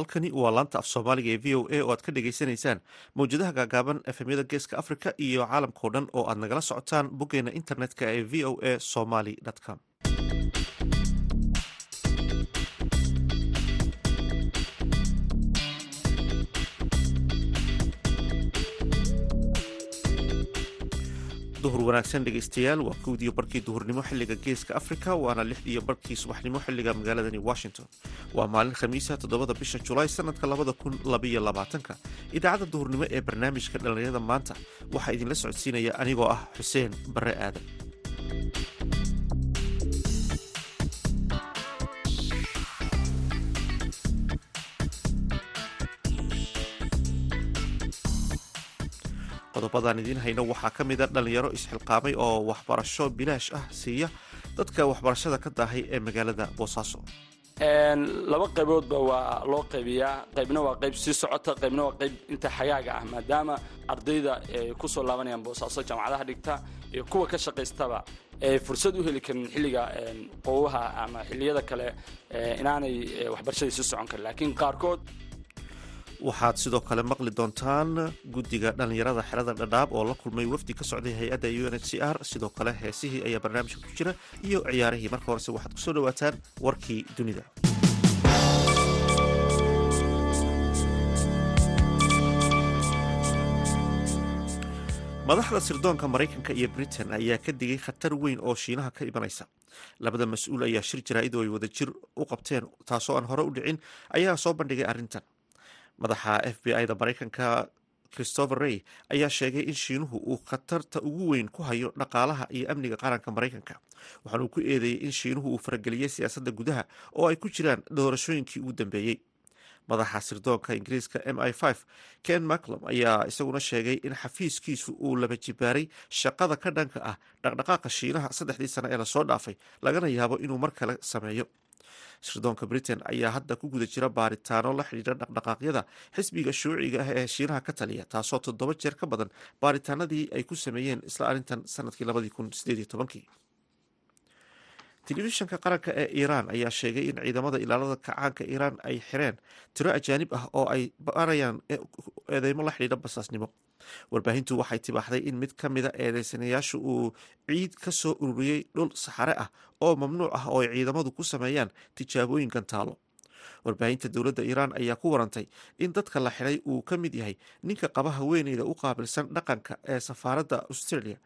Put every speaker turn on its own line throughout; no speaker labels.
halkani waa laanta af soomaaliga ee v o a oo aad ka dhagaysanaysaan mawjadaha gaagaaban efemyada geeska africa iyo caalamkao dhan oo aad nagala socotaan boggeena internetka ee v o a somaly com duhur wanaagsan dhegaystayaal waa kowdiiyo barkii duhurnimo xilliga geeska africa waana lixdiiyo barkii subaxnimo xilliga magaaladani washington. Waa maalin khamiisa toddobada bisha julaay sanadka labada kun labayo labaatanka. Idaacadda duhurnimo ee barnaamijka dhallinyarada maanta waxaa idinla socodsiinaya anigoo ah xuseen barre aadan qodobadaan idiin hayno waxaa ka mida dhalinyaro isxilqaamay oo waxbarasho bilaash ah siiya dadka waxbarashada ka daahay ee magaalada boosaaso
laba qayboodba waa loo qaybiyaa. Qaybna waa qayb sii socota qaybna waa qayb inta xagaaga ah maadaama ardayda ay ku soo laabanayaan boosaaso jaamacadaha dhigta iyo kuwa ka shaqaystaba ay fursad u heli karin xilliga qowaha ama xilliyada kale inaanay waxbarashadii sii socon karin. Laakiin qaarkood
waxaad sidoo kale maqli doontaan guddiga dhallinyarada xerada dhadhaab oo la kulmay wafdi ka socday hay'adda u n h c r. Sidoo kale heesihii ayaa barnaamijka ku jira iyo ciyaarihii. Marka horese waxaad ku soo dhawaataan warkii dunida. Madaxda sirdoonka maraykanka iyo britain ayaa ka digay khatar weyn oo shiinaha ka imanaysa. Labada mas'uul ayaa shir jaraa'id oo ay wada jir u qabteen taasoo aan hore u dhicin ayaa soo bandhigay arrintan madaxa f b i da maraykanka christopher rey ayaa sheegay in shiinuhu uu khatarta ugu weyn ku hayo dhaqaalaha iyo amniga qaranka maraykanka. Waxaana uu ku eedeeyey in shiinuhu uu farageliyey siyaasadda gudaha oo ay ku jiraan doorashooyinkii ugu dambeeyey madaxa sirdoonka ingiriiska m i ken maclom ayaa isaguna sheegay in xafiiskiisu uu laba jibaaray shaqada ka dhanka ah dhaqdhaqaaqa shiinaha saddexdii sano ee la soo dhaafay lagana yaabo inuu mar kale sameeyo sirdoonka britain ayaa hadda ku guda jira baaritaano la xidhiidha dhaqdhaqaaqyada xisbiga shuuciga ah ee shiinaha ka taliya taasoo toddoba jeer ka badan baaritaanadii ay ku sameeyeen isla arrintan sannadkii labadii kun sideed iyo tobankii telefishanka qaranka ee iiraan ayaa sheegay in ciidamada ilaalada kacaanka iiraan ay xireen tiro ajaanib ah oo ay baarayaan eedeymo la xidhiidha basaasnimo. Warbaahintu waxay tibaaxday in mid ka mida eedeysanayaashu uu ciid ka soo ururiyey dhul saxare ah oo mamnuuc ah oo ay ciidamadu ku sameeyaan tijaabooyin gantaalo warbaahinta dowladda iiraan ayaa ku warantay in dadka la xidhay uu ka mid yahay ninka qaba haweeneyda u qaabilsan dhaqanka ee safaaradda australia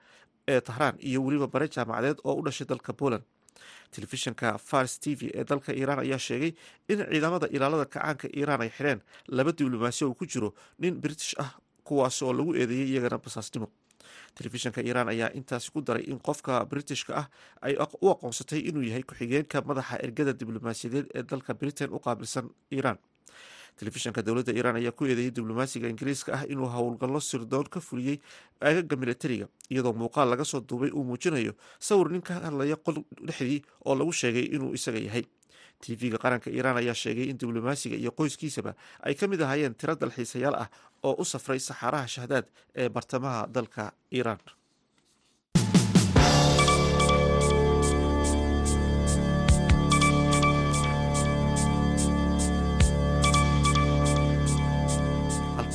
ee tahraan iyo weliba bare jaamacadeed oo u dhashay dalka poland telefishanka fars t v ee dalka iiraan ayaa sheegay in ciidamada ilaalada kacaanka iiraan ay xidheen laba diblomaasi oo ku jiro nin british ah kuwaas oo lagu eedeeyey iyagana basaasnimo. Telefishanka iiraan ayaa intaasi ku daray in qofka britishka ah ay u aqoonsatay inuu yahay ku-xigeenka madaxa ergada diblomaasiyadeed ee dalka britain u qaabilsan iiraan telefishanka dowladda iiraan ayaa ku eedeeyey diblomaasiga ingiriiska ah inuu howlgallo sirdoon ka fuliyey aagaga militariga iyadoo muuqaal laga soo duubay uu muujinayo sawir nin ka hadlaya qol dhexdii oo lagu sheegay inuu isaga yahay. Tv-ga qaranka iiraan ayaa sheegay in diblomaasiga iyo qoyskiisaba ay ka mid ahaayeen tiro dalxiisayaal ah oo u safray saxaaraha shahdaad ee bartamaha dalka iiraan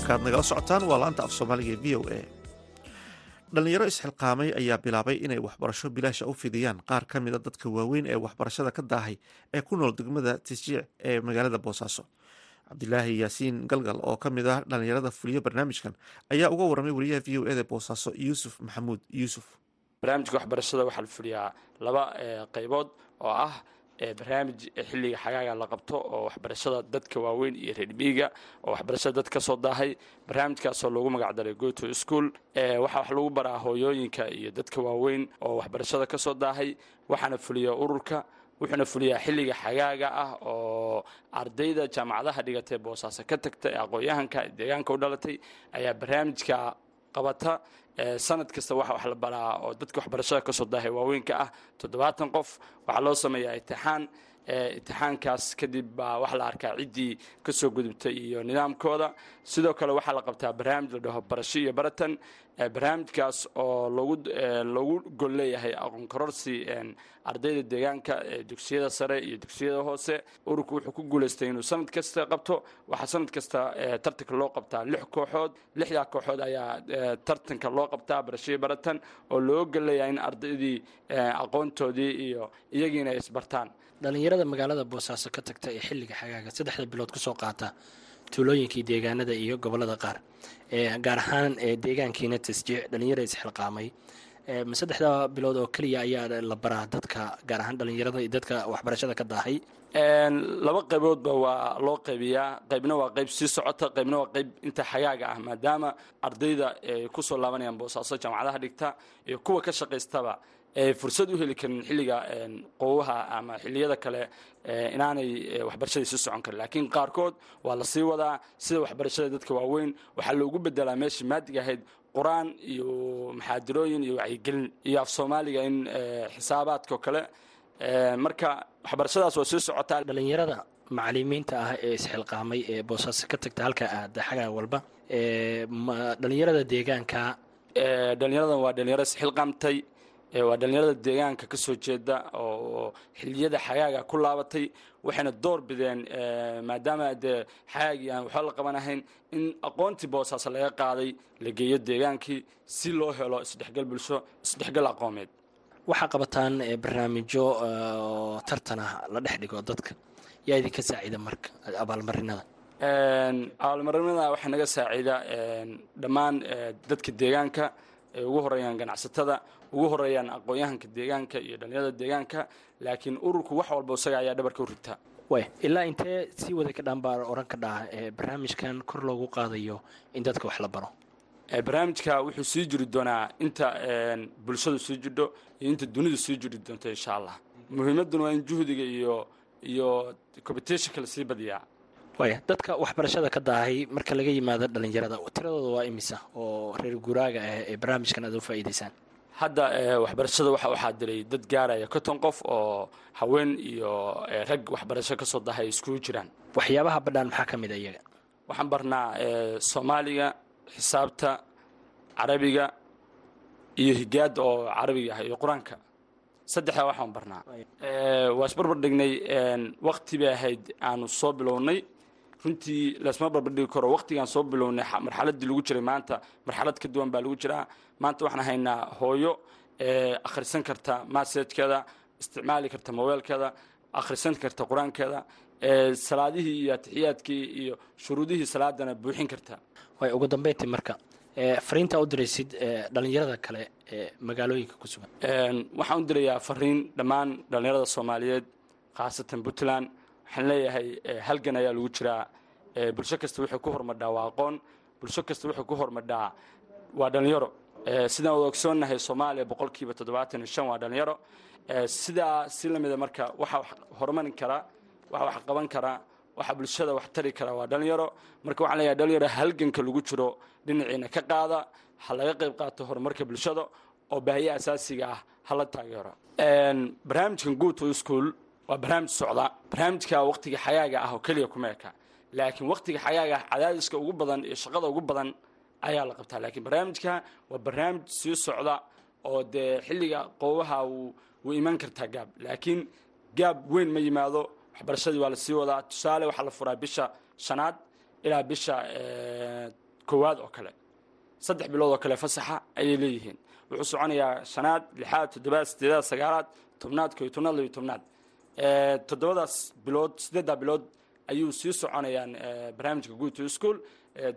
halkaad nagala socotaan waa laanta af soomaaliga v o a. Dhalinyaro isxilqaamay ayaa bilaabay inay waxbarasho bilaasha u fidiyaan. Qaar ka mida dadka waaweyn ee waxbarashada ka daahay ee ku nool degmada tisjiic ee magaalada boosaaso cabdilaahi yaasiin galgal oo ka mid ah dhalinyarada fuliyo barnaamijkan ayaa uga warramay wariyaha v o eda boosaaso yuusuf maxamuud. Yuusuf.
Barnaamijka waxbarashada waxaa la fuliyaa laba qaybood oo ah barnaamij xilliga xagaaga la qabto oo waxbarashada dadka waaweyn iyo reermiiga oo waxbarashada dad ka soo daahay. Barnaamijkaasoo loogu magacdaray goto school waxaa wax lagu baraa hooyooyinka iyo dadka waaweyn oo waxbarashada ka soo daahay. Waxaana fuliya ururka wuxuuna fuliyaa xilliga xagaaga ah oo ardayda jaamacadaha dhigatay boosaaso ka tagta ee aqoon-yahanka deegaanka u dhalatay ayaa barnaamijka qabata sanad kasta waxa wax la baraa oo dadka waxbarashada ka soo daahay waaweynka ah. Toddobaatan qof waxaa loo sameeyaa itixaan imtixaankaas kadib baa waxaa la arkaa ciddii ka soo gudubtay iyo nidaamkooda. Sidoo kale waxaa la qabtaa barnaamij la dhaho barasho iyo baratan barnaamijkaas oo loogu gol leeyahay aqoon kororsi ardayda deegaanka dugsiyada sare iyo dugsiyada hoose. Ururku wuxuu ku guulaystay inuu sanad kasta qabto. Waxaa sanad kasta tartanka loo qabtaa lix kooxood. Lixdaa kooxood ayaa tartanka loo qabtaa barasho baratan oo loo gol leeyahay in ardaydii aqoontoodii iyo iyagiina isbartaan
dhallinyarada magaalada boosaaso ka tagta ee xilliga xagaaga saddexda bilood ku soo qaata tuulooyinkii deegaanada iyo gobollada qaar gaar ahaan deegaankiina tasjiic dhallinyara isxilqaamay saddexda bilood oo keliya ayaa la baraa dadka gaar ahaan dhallinyarada iyo dadka waxbarashada ka daahay?
Laba qayboodba waa loo qaybiyaa. Qaybna waa qayb sii socota qaybna waa qayb inta xagaaga ah maadaama ardayda ay ku soo laabanayaan boosaaso jaamacadaha dhigta iyo kuwa ka shaqaystaba ay fursad u heli karin xilliga qowaha ama xilliyada kale inaanay waxbarashadii sii socon karin. Laakiin qaarkood waa la sii wadaa. Sida waxbarashada dadka waaweyn waxaa loogu bedelaa meeshii maadiga ahayd qur'aan iyo maxaadirooyin iyo wacyigelin iyo af soomaaliga in xisaabaadka oo kale. Marka waxbarashadaas waa sii socotaa.
Dhallinyarada macalimiinta ah ee isxilqaamay ee boosaaso ka tagta halka aada xagaa walba dhallinyarada deegaanka?
Dhallinyaradan waa dhalinyaro isxilqaamtay waa dhallinyarada deegaanka ka soo jeeda oo xiliyada xagaaga ku laabatay waxayna door bideen maadaama dee xagaagii aan waxba la qabanahayn in aqoontii boosaaso laga qaaday la geeyo deegaankii si loo helo isdhexgal bulsho isdhexgal aqoomeed.
Waxaa qabataan barnaamijyo tartan ah la dhex dhigo dadka. Yaa idinka saacida marka abaalmarinada?
Abaalmarinada waxaa naga saacida dhammaan dadka deegaanka ay ugu horeeyaan ganacsatada ugu horeeyaan aqoon-yahanka deegaanka iyo dhallinyarada deegaanka laakiin ururku wax walba isaga ayaa dhabarka u rigta
way ilaa intee sii wada ka dhaan baa oran ka dhaha barnaamijkan kor loogu qaadayo in dadka wax la baro?
Barnaamijka wuxuu sii jiri doonaa inta bulshadu sii jidho iyo inta dunidu sii jiri doonto insha allah muhiimadduna waa in juhdiga iyo iyo competitionka la sii badiyaa.
Waaya dadka waxbarashada ka daahay marka laga yimaado dhallinyarada tiradooda waa imisa oo reer guuraaga ah ee barnaamijkan aad u faa'iidaysaan
hadda waxbarashada waxa waxaa diray dad gaaraya konton qof oo haween iyo rag waxbarasho ka soo dahay iskugu jiraan.
Waxyaabaha badhaan maxaa ka mid a iyaga?
Waxaan barnaa soomaaliga xisaabta carabiga iyo higaada oo carabiga ah iyo qur'aanka. Saddexdaa waxaan barnaa. Waa isbarbar dhignay wakti bay ahayd aanu soo bilownay runtii laisma barbardhigi karo waktigaan soo bilownay marxaladii lagu jiray maanta marxalad ka duwan baa lagu jiraa. Maanta waxaan haynaa hooyo akhrisan karta masajkeeda isticmaali karta mobeelkeeda akhrisan karta qur'aankeeda salaadihii iyo atixiyaadkii iyo shuruudihii salaadana buuxin karta.
Way ugu dambeyntii marka fariintaa u diraysid dhallinyarada kale ee magaalooyinka ku sugan.
Waxaan u dirayaa fariin dhammaan dhallinyarada soomaaliyeed khaasatan puntland waxaan leeyahay halgan ayaa lagu jiraa. Bulsho kasta waxay ku hormadhaa waa aqoon. Bulsho kasta waxay ku hormadhaa waa dhallinyaro. Sidaan wada ogsoonnahay soomaaliya boqolkiiba toddobaatan shan waa dhallinyaro. Sidaa si lamida marka waxaa wax horumarin karaa waxaa wax qaban karaa waxaa bulshada wax tari karaa waa dhallinyaro. Marka waxaan leeyahay dhalinyaro halganka lagu jiro dhinaciina ka qaada ha laga qayb qaato horumarka bulshada oo baahiya asaasiga ah hala taageero. Barnaamijkan good to school waa barnaamij socda. Barnaamijka waktiga xagaaga ah oo keliya kuma eka laakiin waktiga xagaaga ah cadaadiska ugu badan iyo shaqada ugu badan ayaa la qabtaa. Laakiin barnaamijka waa barnaamij sii socda oo dee xilliga qoobaha wuu iman kartaa gaab. Laakiin gaab weyn ma yimaado. Waxbarashadii waa la sii wadaa. Tusaale waxaa la furaa bisha shanaad ilaa bisha koowaad oo kale. Saddex bilood oo kale fasaxa ayay leeyihiin. Wuxuu soconayaa shanaad lixaad toddobaad sideedaad sagaalaad tobnaad koyo tobnaad labiyo tobnaad toddobadaas bilood sideeddaa bilood ayuu sii soconayaan barnaamijka good school.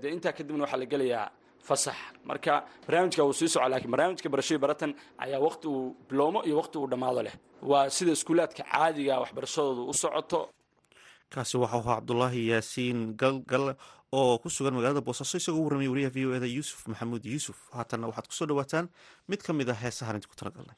Dee intaa kadibna waxaa la gelayaa fasax. Marka barnaamijka wuu sii soco lakiin barnaamijka barashadii baratan ayaa waqti uu bilowmo iyo waqti uu dhammaado leh. Waa sida iskuulaadka caadiga waxbarashadoodu u socoto.
Kaasi waxau ahaa cabdulaahi yaasiin galgal oo ku sugan magaalada boosaaso isagoo warramay wariyaha v o eda yuusuf maxamuud yuusuf. Haatanna waxaad ku soo dhawaataan. Mid ka mid a heesahan idinku talagalnay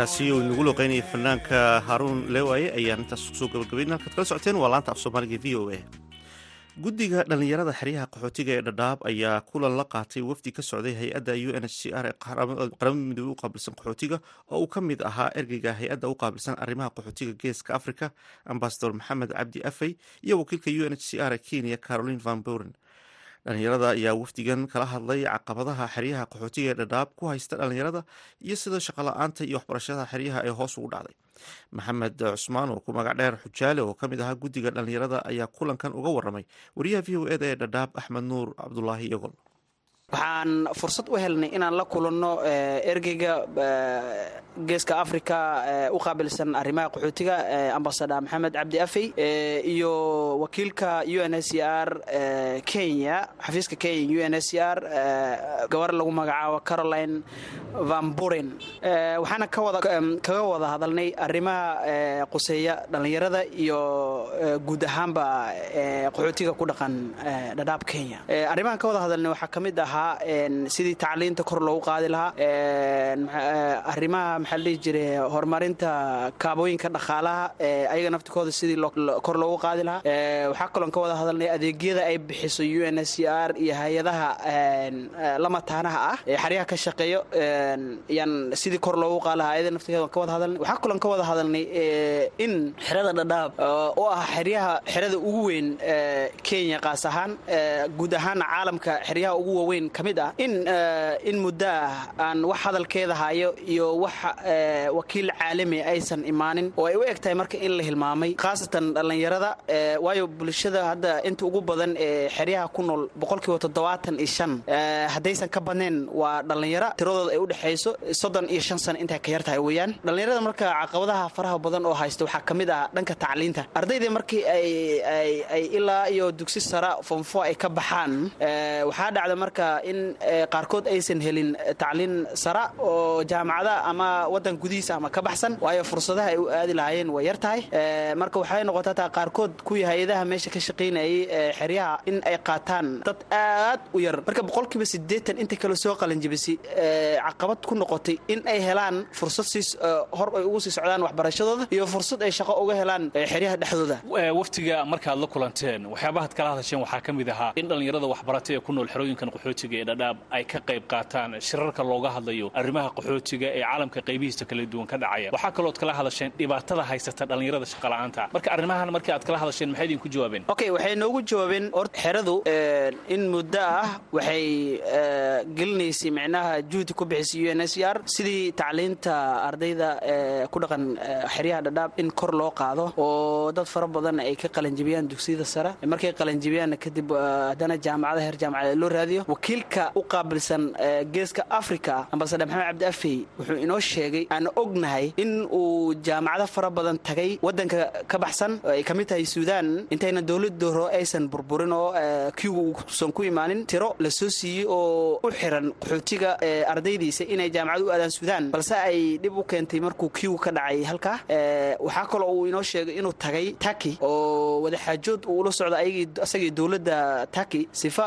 heeskaasi uu inagu loqeynaya fanaanka haaruun leewaaye ayaan intaas ku soo gabagabayn halkaad kala socoteen waa laanta af soomaaliga v o a. Guddiga dhallinyarada xeryaha qaxootiga ee dhadhaab ayaa kulan la qaatay wafdi ka socday hay'adda u n h c r ee qaramada midoobey u qaabilsan qaxootiga oo uu ka mid ahaa ergeyga hay'adda u qaabilsan arrimaha qaxootiga geeska africa ambasador maxamed cabdi afey iyo wakiilka u n h c r ee kenya caroline van buren dhalinyarada ayaa wafdigan kala hadlay caqabadaha xeryaha qaxootiga ee dhadhaab ku haysta dhalinyarada iyo sida shaqola-aanta iyo waxbarashada xeryaha ee hoos ugu dhacday. Maxamed cusmaan oo ku magac dheer xujaale oo ka mid ahaa guddiga dhalinyarada ayaa kulankan uga waramay wariyaha v o eda ee dhadhaab axmed nuur cabdulaahi iyagol
waxaan fursad u helnay inaan la kulanno ergeyga geeska africa u qaabilsan arrimaha qaxootiga ambasada maxamed cabdi afey iyo wakiilka u n s r kenya xafiiska kenya u n s r gabar lagu magacaabo caroline van buren. Waxaana kaga wada hadalnay arrimaha quseeya dhallinyarada iyo guud ahaanba qaxootiga ku dhaqan dhadhaab kenya. Arrimahan ka wada hadalnay waxaa ka mid ahaa sidii tacliinta kor loogu qaadi lahaa arrimaha maxaa la dhihi jiray horumarinta kaabooyinka dhaqaalaha ayaga naftikooda sidii kor loogu qaadi lahaa. Waxaa kaloon ka wada hadalnay adeegyada ay bixiso u n s c r iyo hay'adaha lamataanaha ah ee xaryaha ka shaqeeyo yaan sidii kor loogu qaadi lahaa ayada naftigeeda ka wada hadalnay. Waxaa kaloon ka wada hadalnay in xerada dhadhaab. Oo ah xeryaha xerada ugu weyn kenya qaas ahaan guud ahaana caalamka xeryaha ugu waaweyn ka mid ah in in muddo ah aan wax hadalkeeda hayo iyo wax wakiil caalami aysan imaanin oo ay u eg tahay marka in la hilmaamay khaasatan dhallinyarada waayo bulshada hadda inta ugu badan ee xeryaha ku nool boqolkiiba toddobaatan iyo shan haddaysan ka badnayn waa dhallinyaro tiradooda ay u dhexayso soddon iyo shan sano intay ka yar tahay weeyaan. Dhallinyarada marka caqabadaha faraha badan oo haysta waxaa ka mid ah dhanka tacliinta. Ardaydii markii ay ilaa iyo dugsi sara fonfo ay ka baxaan waxaa dhacda marka in qaarkood aysan helin tacliin sara oo jaamacada ama wadan gudihiisa ama ka baxsan. Waayo fursadaha ay u aadi lahaayeen way yar tahay. Marka waxay noqotaa taa qaarkood kuwii hay'adaha meesha ka shaqaynayay xeryaha in ay qaataan dad aad u yar. Marka boqolkiiba sideetan inta kale soo qalanjibisay caqabad ku noqotay in ay helaan fursad siis hor ay ugu sii socdaan waxbarashadooda iyo fursad ay shaqo uga helaan xeryaha dhexdooda.
Waftiga markaad la kulanteen waxyaabahaad kala hadasheen waxaa ka mid ahaa in dhallinyarada waxbaratay ee ku nool xerooyinkan qaxootiga ee dhadhaab ay ka qayb qaataan shirarka looga hadlayo arrimaha qaxootiga ee caalamka qaybihiisa kala duwan ka dhacaya. Waxaa kalooad kala hadasheen dhibaatada haysata dhallinyarada shaqola'aanta marka arrimahan markii aad kala hadasheen maxay idinku jawaabeen?
Okay waxay noogu jawaabeen horta xeradu in muddo ah waxay gelinaysay micnaha juhdi ku bixisay u n s r. Sidii tacliinta ardayda ku dhaqan xeryaha dhadhaab in kor loo qaado oo dad fara badan ay ka qalanjibiyaan dugsiyada sare. Markay qalanjibiyaanna kadib haddana jaamacada heer jaamacada loo raadiyo wakiilka u qaabilsan geeska africa ambasadar maxamed cabdi afey wuxuu inoo sheegay aan ognahay in uu jaamacado fara badan tagay wadanka ka baxsan ay ka mid tahay suudaan intayna dowladda hore aysan burburin oo kiigu uusan ku imaanin tiro la soo siiyey oo u xiran qaxootiga ardaydiisa inay jaamacad u aadaan suudaan. Balse ay dhib u keentay markuu kiigu ka dhacay halkaa. Waxaa kaloo uu inoo sheegay inuu tagay taki oo wadaxaajood uu ula socda asagii dowladda taki sifa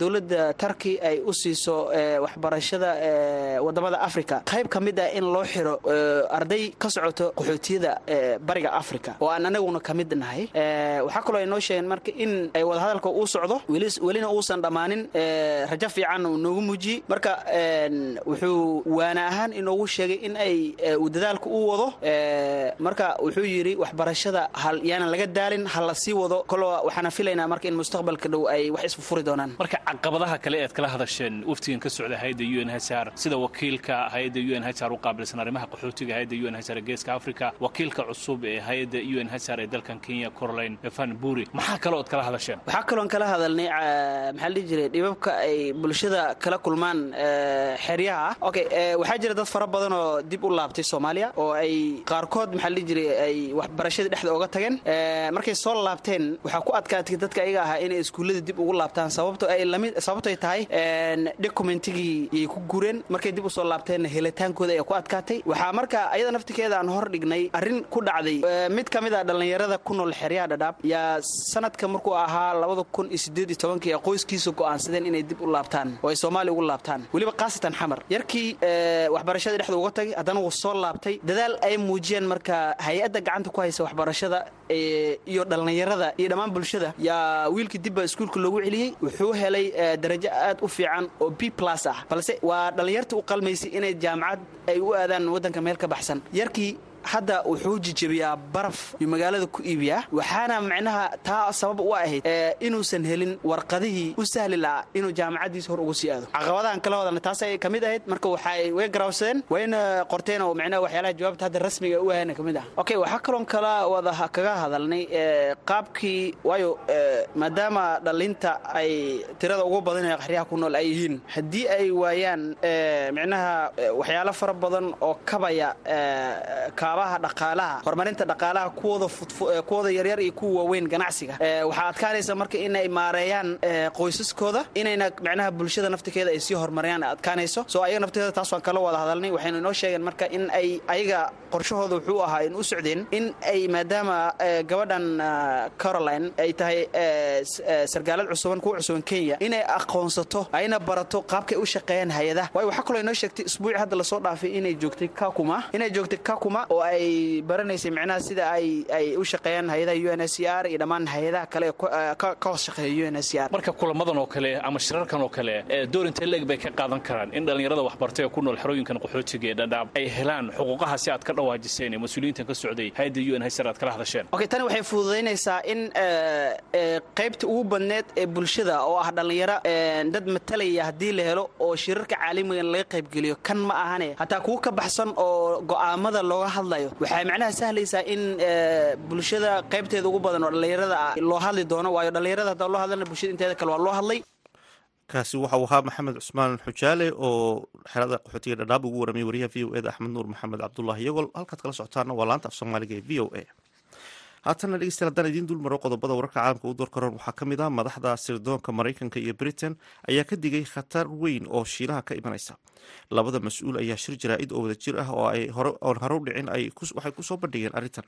dowladda tarki ay u siiso waxbarashada waddamada africa qayb ka mid ah in loo xiro arday ka socoto qaxootiyada bariga africa oo aan anaguna ka mid nahay. Waxaa kaloo noo sheegeen marka in ay wadahadalka uu socdo welina uusan dhammaanin rajo fiican uu noogu muujiyey marka wuxuu waana ahaan inoogu sheegay in ay uu dadaalka uu wado. Marka wuxuu yidhi waxbarashada yaanan laga daalin ha la sii wado. Koloo waxaana filaynaa marka in mustaqbalka dhow ay wax isfufuri doonaan
caqabadaha kale ead kala hadasheen waftigan ka socda hay'adda u n h r sida wakiilka hay'adda u n h r u qaabilsan arrimaha qaxootiga hay'adda u n h r geeska africa wakiilka cusub ee hay'adda u n h r ee dalkan kenya caroline van buri. Maxaa kale ood kala hadasheen?
Waxaa kaloon kala hadalnay maxaa dhihi jiray dhibabka ay bulshada kala kulmaan xeryaha okay waxaa jira dad fara badan oo dib u laabtay soomaaliya oo ay qaarkood maxaa dhihi jiray ay waxbarashadii dhexda oga tageen. Markay soo laabteen waxaa ku adkaatay dadka ayaga ahaa inay iskuullada dib ugu laabtaan sababto ay la mid sababto sababtoy tahay documentigii yay ku gureen markay dib u soo laabteenna helitaankooda ay ku adkaatay. Waxaa marka ayada naftikeeda aan hor dhignay arrin ku dhacday. Mid ka mid a dhallinyarada ku nool xeryaha dhadhaab yaa sanadka markuu ahaa ay qoyskiisa go'aansadeen inay dib u laabtaan oo ay soomaaliya ugu laabtaan. Weliba khaasatan xamar yarkii waxbarashadii dhexda uga tagay haddana wuu soo laabtay. Dadaal ay muujiyeen marka hay'adda gacanta ku haysa waxbarashada iyo dhallinyarada iyo dhammaan bulshada yaa wiilkii dibba iskuulka loogu celiyey wuxuu helay darajo aad u fiican oo b plus ah. Balse waa dhallinyarta u qalmaysay inay jaamacad ay u aadaan waddanka meel ka baxsan. Yarkii hadda wuxuu jijabiyaa baraf yuu magaalada ku iibiyaa waxaana macnaha taa sabab u ahayd inuusan helin warqadihii u sahli lahaa inuu jaamacaddiisa hor ugu sii aado. Caqabadahan kala wadana taasay ka mid ahayd. Marka waxay way garawsadeen wayna qorteen oo macnaha waxyaalaha jawaabta hadda rasmiga u ahayna ka mid ah. Okay waxaa kaloon kala wada kaga hadalnay qaabkii waayo maadaama dhallinta ay tirada ugu badan ee qaxriyaha ku nool ay yihiin. Haddii ay waayaan macnaha waxyaalo fara badan oo kabaya kaabaha dhaqaalaha horumarinta dhaqaalaha kuwooda yaryar iyo kuwa waaweyn ganacsiga. Waxaa adkaanaysa marka inay maareeyaan qoysaskooda inayna macnaha bulshada naftikeeda ay sii horumariyaan adkaanayso. Soo ayaga naftikeeda taas waan kala wada hadalnay. Waxaynu inoo sheegeen marka in ay ayaga qorshahooda wuxuu ahaa in u socdeen in ay maadaama gabadhan caroline ay tahay sargaalad cusuban kuwa cusuban kenya inay aqoonsato ayna barato qaabkay u shaqeeyaan hay'adaha. Waayo waxaa kaloo inoo sheegtay isbuuci hadda la soo dhaafay inay joogtay kakuma inay joogtay kakuma oo ay baranaysay micnaha sida ay ay u shaqeeyaan hay'adaha u n s r iyo dhammaan hay'adaha kale ka hoos shaqeeya u n s r.
Marka kulamadan oo kale ama shirarkan oo kale door intee leeg bay ka qaadan karaan in dhallinyarada waxbartay ee ku nool xerooyinkan qaxootiga ee dhadhaab ay helaan xuquuqaha si aad ka dhawaajiseen ee mas'uuliyiintan ka socday hay'adda u n h r aad kala hadasheen?
Okay tani waxay fududaynaysaa in qaybta ugu badneed ee bulshada oo ah dhallinyaro dad matalaya haddii la helo oo shirarka caalamigan laga qaybgeliyo kan ma ahane hataa kuwa ka baxsan oo go'aamada looga hadlayo. Waxay macnaha sahlaysaa in bulshada qaybteeda ugu badan oo dhallinyarada ah loo hadli doono waayo dhallinyarada haddaan loo hadlana bulshada inteeda kale waa loo hadlay.
Kaasi waxau ahaa maxamed cusmaan xujaale oo xerada qaxootiga dhadhaab ugu waramay wariyaha v o eda axmed nuur maxamed cabdulahi iyagoo halkaad kala socotaana waa laanta af soomaaliga ee v o a haatana dhegeystayaal haddaan idiin dul qodobada wararka caalamka u door waxaa ka mid ah madaxda sirdoonka maraykanka iyo britain ayaa ka digay khatar weyn oo shiinaha ka imanaysa. Labada mas'uul ayaa shir jaraa-id oo wada jir ah oo ay oon hore u dhicin waxay ku soo bandhigeen arrintan.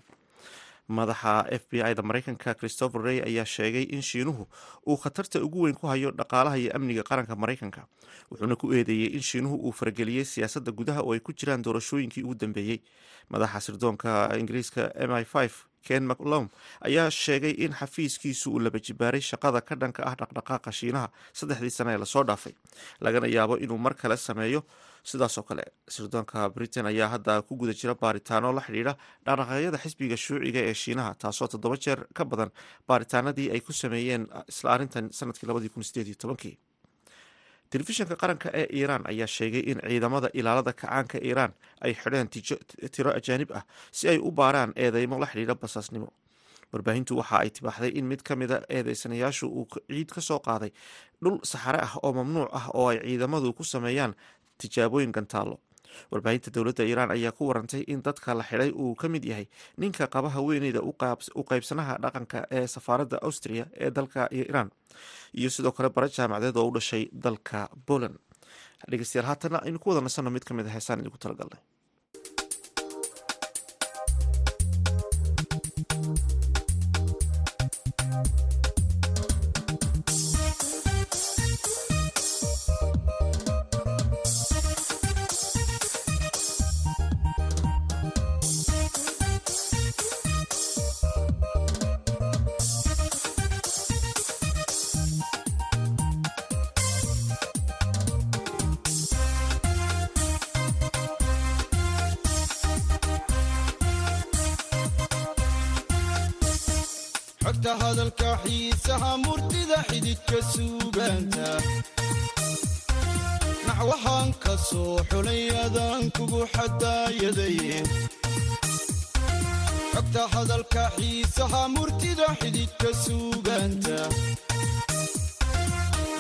Madaxa f b i da maraykanka christopher rey ayaa sheegay in shiinuhu uu khatarta ugu weyn ku hayo dhaqaalaha iyo amniga qaranka maraykanka wuxuuna ku eedeeyey in shiinuhu uu farageliyey siyaasadda gudaha oo ay ku jiraan doorashooyinkii ugu dambeeyey madaxa sirdoonka ingiriiska m i ken maclom ayaa sheegay in xafiiskiisu uu laba jibaaray shaqada ka dhanka ah dhaqdhaqaaqa shiinaha saddexdii sane ee la soo dhaafay. Lagana yaabo inuu mar kale sameeyo sidaasoo kale. Sirdoonka britain ayaa hadda ku guda jira baaritaano la xidhiidha dhaqdhaqaaqyada xisbiga shuuciga ee shiinaha taasoo toddoba jeer ka badan baaritaanadii ay ku sameeyeen isla arrintan sannadkii labadii kun sideed iyo tobankii telefishinka qaranka ee iiraan ayaa sheegay in ciidamada ilaalada kacaanka iiraan ay xidheen tiro ajaanib ah si ay u baaraan eedeymo la xidhiidha basaasnimo. Warbaahintu waxa ay tibaaxday in mid ka mida eedeysanayaashu uu ciid ka soo qaaday dhul saxare ah oo mamnuuc ah oo ay ciidamadu ku sameeyaan tijaabooyin gantaallo warbaahinta dowladda iiraan ayaa ku warantay in dadka la xidhay uu ka mid yahay ninka qaba haweeneyda u qaybsanaha dhaqanka ee safaaradda austria ee dalka iiraan iyo sidoo kale bara jaamacadeed oo u dhashay dalka poland. Dhegeystayaal haatana aynu ku wada nasanno mid ka mid a heesaan idinku talagalnay
xogta hadalka xiisaha murtida xididka suugaanta. Naxwahaan ka soo xulay adaan kugu xadaayaday xogta hadalka xiisaha murtida xididka suugaanta.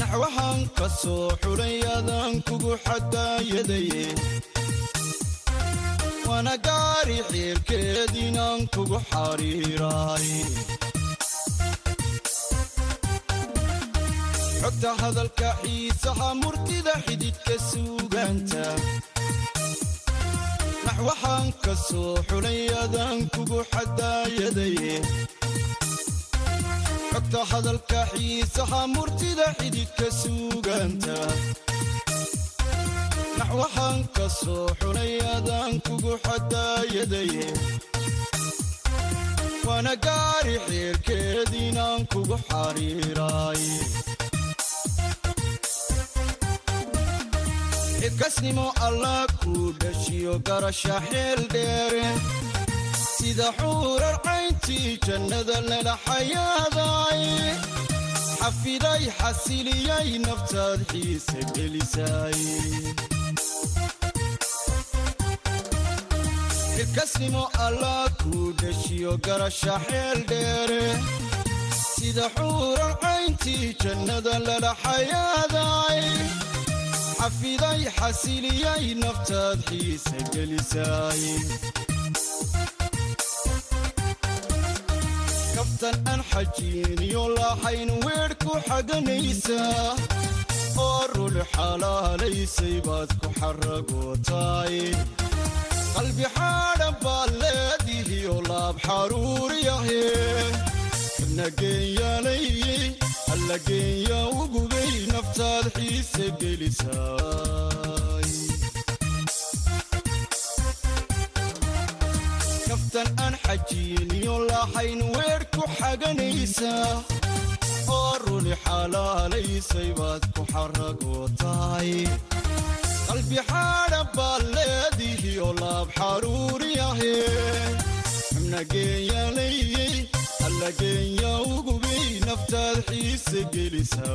Naxwahaan ka soo xulay adaan kugu xadaayaday waana gaari xiirkeed inaan kugu xariiraay xogta hadalka xiisaha murtida xididka suugaanta. Nax waxaan ka soo xulay adaan kugu xadaayadaye xogta hadalka xiisaha murtida xididka suugaanta. Nax waxaan ka soo xulay adaan kugu xadaayadaye waana gaari xeerkeediinaan kugu xariiraay xilkasnimo allah kuu dhashiyo garasha xeel dheere. Sida xuurar cayntii jannada lala xayaaday xafiday xasiliyay naftaad xiise gelisay. Xilkasnimo allah kuu dhashiyo garasha xeel dheere. Sida xuurar cayntii jannada lala xayaaday xafiday xasiliyay naftaad xiise gelisay. Kaftan aan xajiiniyo lahayn weedh ku xaganaysaa oo rul xalaalaysay baad ku xaragootaay qalbi xaadhan baad leedihiyo laab xaruuriyahe nageenyaalayey alla geenya ugubay naftaad xiise gelisay kaftan aan xajiiniyo lahayn weedh ku xaganaysaa oo runi xalaalaysay baad ku xaragootaay qalbi xaadhan baad leedihiyo laab xaruuriyahe nageenyaalayey alla geenya ugubay naftaad xiise gelisay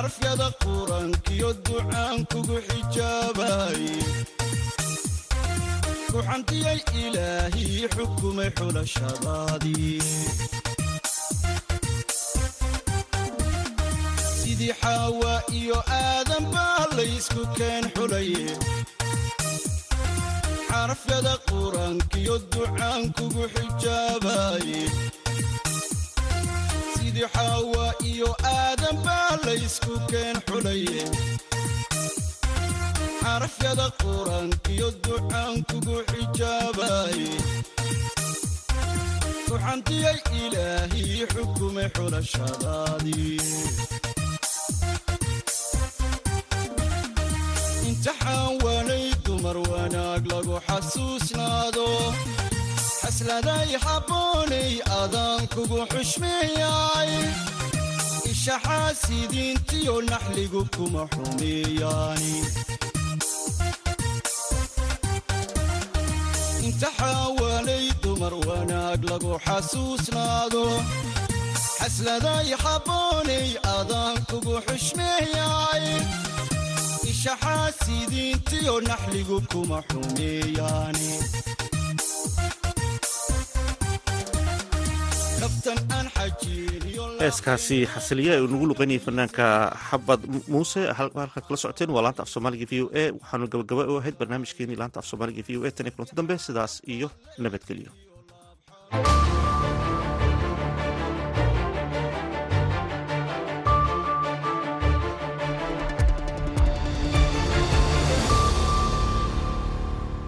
xarafyada qur'aankiyo ducaan kugu xijaabaye ku xantiyay ilaahii xukumay xulashadaadii sidii xaawa iyo aadan baa laysku keen xulaye xarafyada qur'aankiyo ducaan kugu xijaabaye sidii xaawa iyo aadan baa laysku keen xulaye xarafyada qur'aankiyo ducaan kugu xijaabaye ku xantiyay ilaahii xukumay xulashadaadii imtixaan waanay dumar wanaag lagu xasuusnaado xasladay habboonay adaan kugu xushmeeyay ishaxaasidiintiyo naxligu kuma xumeeyaani imtixaan waanay dumar wanaag lagu xasuusnaado xasladay habboonay adaan kugu xushmeeyay ishaxaasidiintiyo naxligu kuma xumeeyaani
heeskaasi xasiliya ee nagu luqaynayay fanaanka xabad muuse. Halkaad kala socoteen waa laanta af soomaaliga v o a. Waxaanu gabagaba u ahayd barnaamijkeenii laanta af soomaaliga v o a. Tan iyo kulanti dambe sidaas iyo nabadgelyo